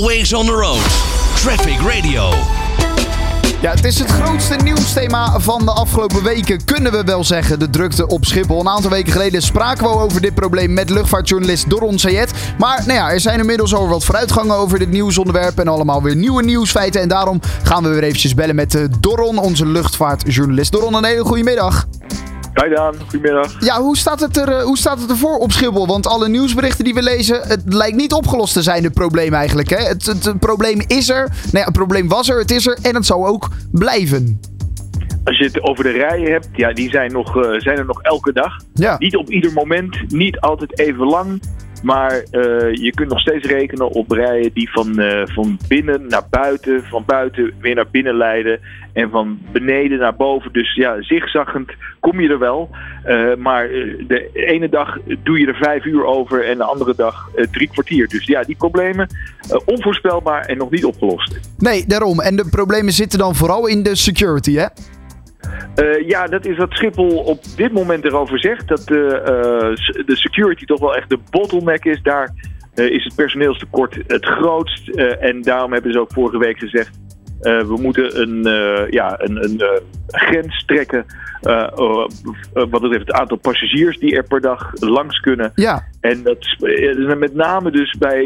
Always on the road. Traffic Radio. Ja, het is het grootste nieuwsthema van de afgelopen weken, kunnen we wel zeggen. De drukte op Schiphol. Een aantal weken geleden spraken we over dit probleem met luchtvaartjournalist Doron Sayed. Maar nou ja, er zijn inmiddels al wat vooruitgangen over dit nieuwsonderwerp en allemaal weer nieuwe nieuwsfeiten. En daarom gaan we weer eventjes bellen met eh, Doron, onze luchtvaartjournalist. Doron, een hele goede middag. Hi Daan, goedemiddag. Ja, hoe staat, het er, eh, hoe staat het ervoor op Schiphol? Want alle nieuwsberichten die we lezen, het lijkt niet opgelost te zijn, het probleem eigenlijk. Hè? Het, het, het probleem is er, nou ja, het probleem was er, het is er en het zal ook blijven. Als je het over de rijen hebt, ja, die zijn, nog, eh, zijn er nog elke dag. Ja. Niet op ieder moment, niet altijd even lang. Maar eh, je kunt nog steeds rekenen op rijen die van, eh, van binnen naar buiten, van buiten weer naar binnen leiden. En van beneden naar boven. Dus ja, zigzaggend kom je er wel. Eh, maar de ene dag doe je er vijf uur over en de andere dag drie kwartier. Dus ja, die problemen onvoorspelbaar en nog niet opgelost. Nee, daarom. En de problemen zitten dan vooral in de security, hè? Eh, ja, dat is wat Schiphol op dit moment erover zegt. Dat de, eh, de security toch wel echt de bottleneck is. Daar eh, is het personeelstekort het grootst. En daarom hebben ze ook vorige week gezegd... we moeten een, ja, een, een grens trekken... wat betreft het aantal passagiers die er per dag langs kunnen. Ja. En dat is met name dus bij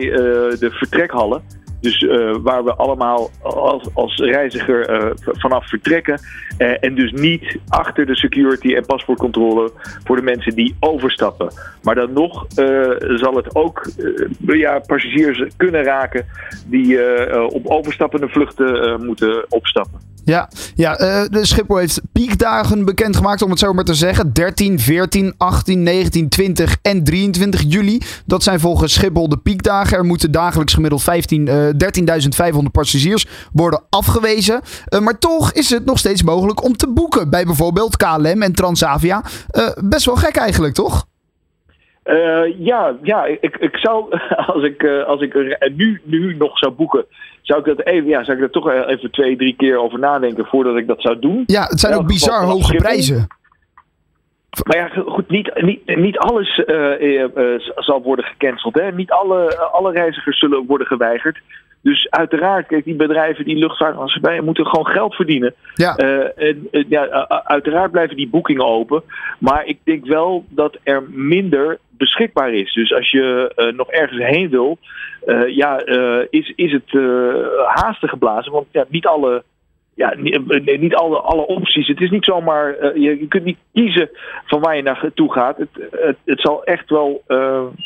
de vertrekhallen. Dus eh, waar we allemaal als, als reiziger eh, vanaf vertrekken. Eh, en dus niet achter de security en paspoortcontrole voor de mensen die overstappen. Maar dan nog zal het ook passagiers kunnen raken die op overstappende vluchten moeten opstappen. Ja, ja eh, Schiphol heeft piekdagen bekendgemaakt, om het zo maar te zeggen. 13, 14, 18, 19, 20 en 23 juli. Dat zijn volgens Schiphol de piekdagen. Er moeten dagelijks gemiddeld 15, eh, 13.500 passagiers worden afgewezen. Eh, maar toch is het nog steeds mogelijk om te boeken. Bij bijvoorbeeld KLM en Transavia. Best wel gek eigenlijk, toch? Ja, ja ik, ik zou, als ik, als ik nu, nu nog zou boeken, zou ik dat even, ja, zou ik er toch even twee, drie keer over nadenken voordat ik dat zou doen. Ja, het zijn ook geval bizar hoge prijzen. Maar ja, goed, niet, niet, niet alles eh, eh, eh, zal worden gecanceld. Hè? Niet alle, alle reizigers zullen worden geweigerd. Dus uiteraard, kijk, die bedrijven, die luchtvaartmaatschappijen moeten gewoon geld verdienen. Ja. Eh, en, ja, uiteraard blijven die boekingen open. Maar ik denk wel dat er minder beschikbaar is. Dus als je eh, nog ergens heen wil, eh, ja, is, is het haastig geblazen. Want ja, niet alle. Ja, niet, niet alle, alle opties. Het is niet zomaar. je, je kunt niet kiezen van waar je naartoe gaat. Het, het, het zal echt wel,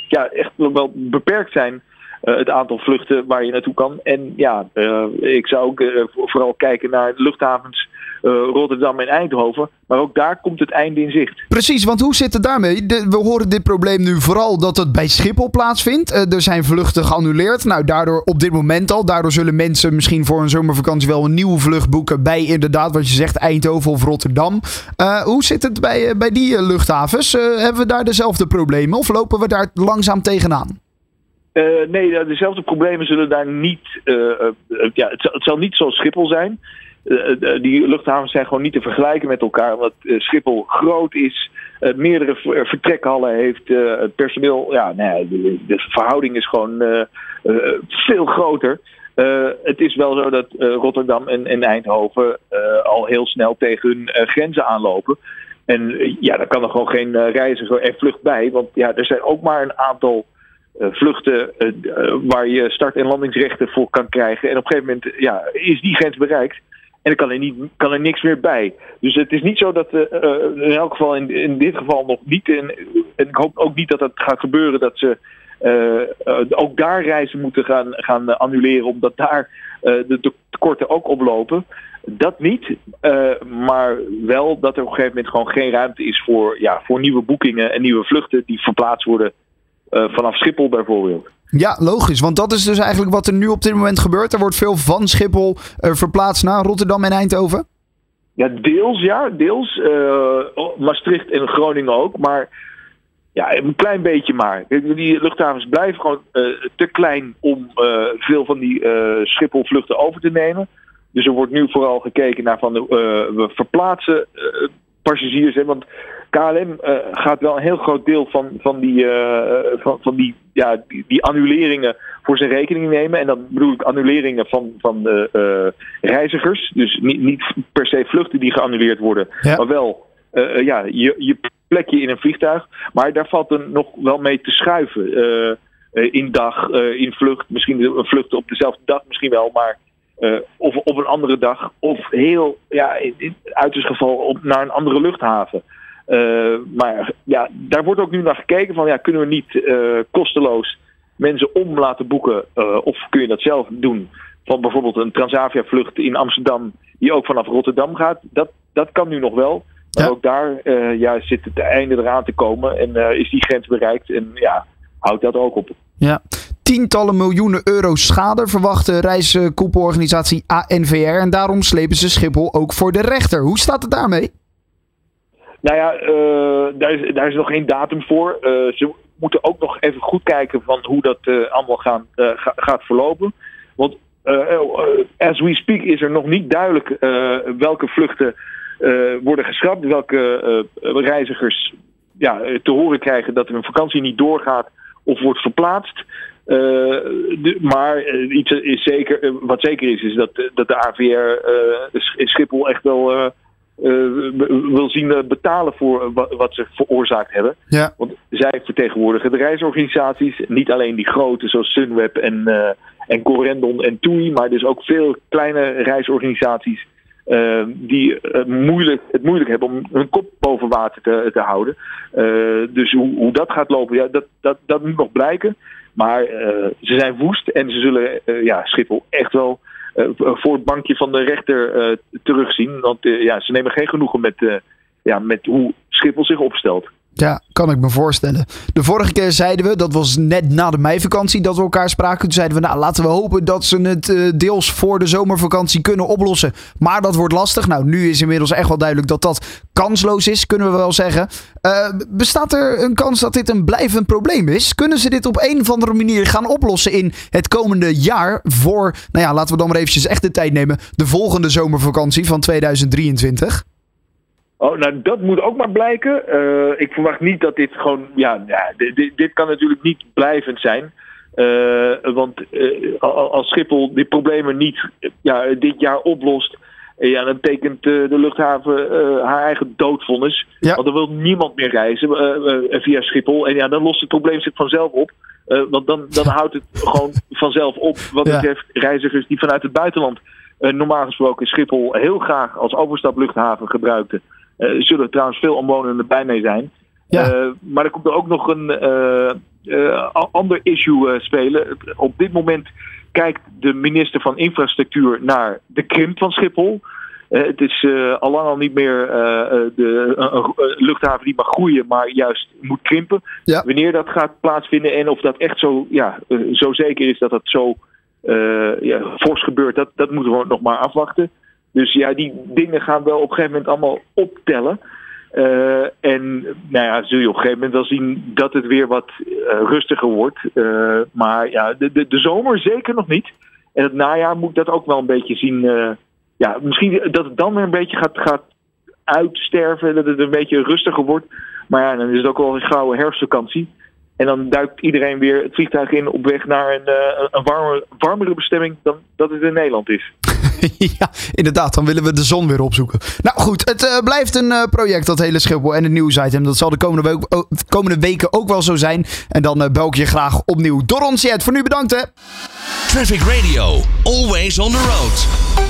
ja, echt wel beperkt zijn. Eh, het aantal vluchten waar je naartoe kan. En ja, eh, ik zou ook eh, voor- vooral kijken naar luchthavens Rotterdam en Eindhoven. Maar ook daar komt het einde in zicht. Precies, want hoe zit het daarmee? We horen dit probleem nu vooral dat het bij Schiphol plaatsvindt. Er zijn vluchten geannuleerd. Nou, daardoor op dit moment al. Daardoor zullen mensen misschien voor een zomervakantie wel een nieuwe vlucht boeken bij inderdaad wat je zegt Eindhoven of Rotterdam. Hoe zit het bij, bij die luchthavens? Hebben we daar dezelfde problemen of lopen we daar langzaam tegenaan? Eh, nee, dezelfde problemen zullen daar niet. eh, ja, het, zal, niet zoals Schiphol zijn. Die luchthavens zijn gewoon niet te vergelijken met elkaar, omdat Schiphol groot is, meerdere ver- vertrekhallen heeft, het personeel, ja, nou ja, de, de verhouding is gewoon veel groter. Het is wel zo dat Rotterdam en, en Eindhoven al heel snel tegen hun grenzen aanlopen. En ja, daar kan er gewoon geen reiziger en vlucht bij, want ja, er zijn ook maar een aantal vluchten eh, eh, waar je start- en landingsrechten voor kan krijgen. En op een gegeven moment ja, is die grens bereikt. En dan kan er, niet, kan er niks meer bij. Dus het is niet zo dat, eh, eh, in elk geval in, in dit geval nog niet. En, ik hoop ook niet dat het gaat gebeuren dat ze eh, eh, ook daar reizen moeten gaan, gaan eh, annuleren. Omdat daar eh, de te- tekorten ook oplopen. Dat niet, eh, maar wel dat er op een gegeven moment gewoon geen ruimte is voor, ja, voor nieuwe boekingen en nieuwe vluchten die verplaatst worden eh, vanaf Schiphol bijvoorbeeld. Ja, logisch. Want dat is dus eigenlijk wat er nu op dit moment gebeurt. Er wordt veel van Schiphol eh, verplaatst naar Rotterdam en Eindhoven. Ja, deels ja, deels. eh, Maastricht en Groningen ook, maar ja, een klein beetje maar. Die luchthavens blijven gewoon eh, te klein om eh, veel van die eh Schiphol-vluchten over te nemen. Dus er wordt nu vooral gekeken naar van de, eh, we verplaatsen eh, passagiers. Hè, want KLM uh, gaat wel een heel groot deel van, van, die, uh, van, van die, ja, die, die, annuleringen voor zijn rekening nemen. En dan bedoel ik annuleringen van, van de reizigers. Dus niet, niet per se vluchten die geannuleerd worden, ja. maar wel ja, je, je plekje in een vliegtuig. Maar daar valt er nog wel mee te schuiven. in dag, in vlucht, misschien een vlucht op dezelfde dag misschien wel, maar uh, of op een andere dag, of heel, ja, in, in uiterst geval op, naar een andere luchthaven. Uh, maar ja, daar wordt ook nu naar gekeken van, ja, kunnen we niet uh, kosteloos mensen om laten boeken, of kun je dat zelf doen? Van bijvoorbeeld een Transavia-vlucht in Amsterdam, die ook vanaf Rotterdam gaat. Dat, dat kan nu nog wel. Maar ja. ook daar ja, zit het einde eraan te komen en is die grens bereikt. En ja, houdt dat ook op. Ja, tientallen miljoenen euro schade verwacht de reiskoepelorganisatie ANVR. En daarom slepen ze Schiphol ook voor de rechter. Hoe staat het daarmee? Nou ja, uh, daar, is, daar is nog geen datum voor. Uh, ze moeten ook nog even goed kijken van hoe dat uh, allemaal gaan, ga, gaat verlopen. Want as we speak is er nog niet duidelijk welke vluchten worden geschrapt. Welke reizigers ja, te horen krijgen dat hun vakantie niet doorgaat of wordt verplaatst. Uh, de, maar uh, iets is zeker, uh, wat zeker is, is dat, dat de AVR Schiphol echt wel wil zien betalen voor wat, ze veroorzaakt hebben. Ja. Want zij vertegenwoordigen de reisorganisaties, niet alleen die grote zoals Sunweb en, en Corendon en TUI, maar dus ook veel kleine reisorganisaties uh, die uh, moeilijk, het moeilijk hebben om hun kop boven water te, te houden. Uh, dus hoe, hoe, dat gaat lopen, ja, dat, dat, dat moet nog blijken. Maar ze zijn woest en ze zullen ja, Schiphol echt wel voor het bankje van de rechter terugzien. Want ja, ze nemen geen genoegen met, ja, met hoe Schiphol zich opstelt. Ja, kan ik me voorstellen. De vorige keer zeiden we, dat was net na de meivakantie dat we elkaar spraken. Toen zeiden we, nou laten we hopen dat ze het uh, deels voor de zomervakantie kunnen oplossen. Maar dat wordt lastig. Nou, nu is inmiddels echt wel duidelijk dat dat kansloos is, kunnen we wel zeggen. Uh, bestaat er een kans dat dit een blijvend probleem is? Kunnen ze dit op een of andere manier gaan oplossen in het komende jaar voor, nou ja, laten we dan maar eventjes echt de tijd nemen, de volgende zomervakantie van 2023? Oh, nou, dat moet ook maar blijken. Uh, ik verwacht niet dat dit gewoon. Ja, ja dit, dit kan natuurlijk niet blijvend zijn. Uh, want uh, als Schiphol die problemen niet ja, dit jaar oplost. Ja, dan tekent de luchthaven haar eigen doodvonnis. Ja. Want dan wil niemand meer reizen via Schiphol. En ja, dan lost het probleem zich vanzelf op. want dan, dan houdt het gewoon vanzelf op wat betreft ja. reizigers die vanuit het buitenland normaal gesproken Schiphol heel graag als overstapluchthaven gebruikten. Uh, zullen trouwens veel omwonenden bij mee zijn. Ja. Uh, maar er komt er ook nog een uh, ander issue spelen. Op dit moment kijkt de minister van Infrastructuur naar de krimp van Schiphol. het is al lang al niet meer de luchthaven die mag groeien, maar juist moet krimpen. Ja. Wanneer dat gaat plaatsvinden en of dat echt zo, ja, zo zeker is dat dat zo ja, fors gebeurt, dat, dat moeten we nog maar afwachten. Dus ja, die dingen gaan wel op een gegeven moment allemaal optellen. Uh, en nou ja, zul je op een gegeven moment wel zien dat het weer wat uh, rustiger wordt. Uh, maar ja, de, de, de zomer zeker nog niet. En het najaar moet dat ook wel een beetje zien. ja, misschien dat het dan weer een beetje gaat, gaat uitsterven. Dat het een beetje rustiger wordt. Maar ja, dan is het ook wel een gouden herfstvakantie. En dan duikt iedereen weer het vliegtuig in op weg naar een, een warme, warmere bestemming dan dat het in Nederland is. ja, inderdaad. Dan willen we de zon weer opzoeken. Nou goed, het uh, blijft een uh, project, dat hele Schiphol en het nieuwsitem. Dat zal de komende, week, oh, komende, weken ook wel zo zijn. En dan bel ik je graag opnieuw. Doron Siet, voor nu bedankt hè. Traffic Radio, always on the road.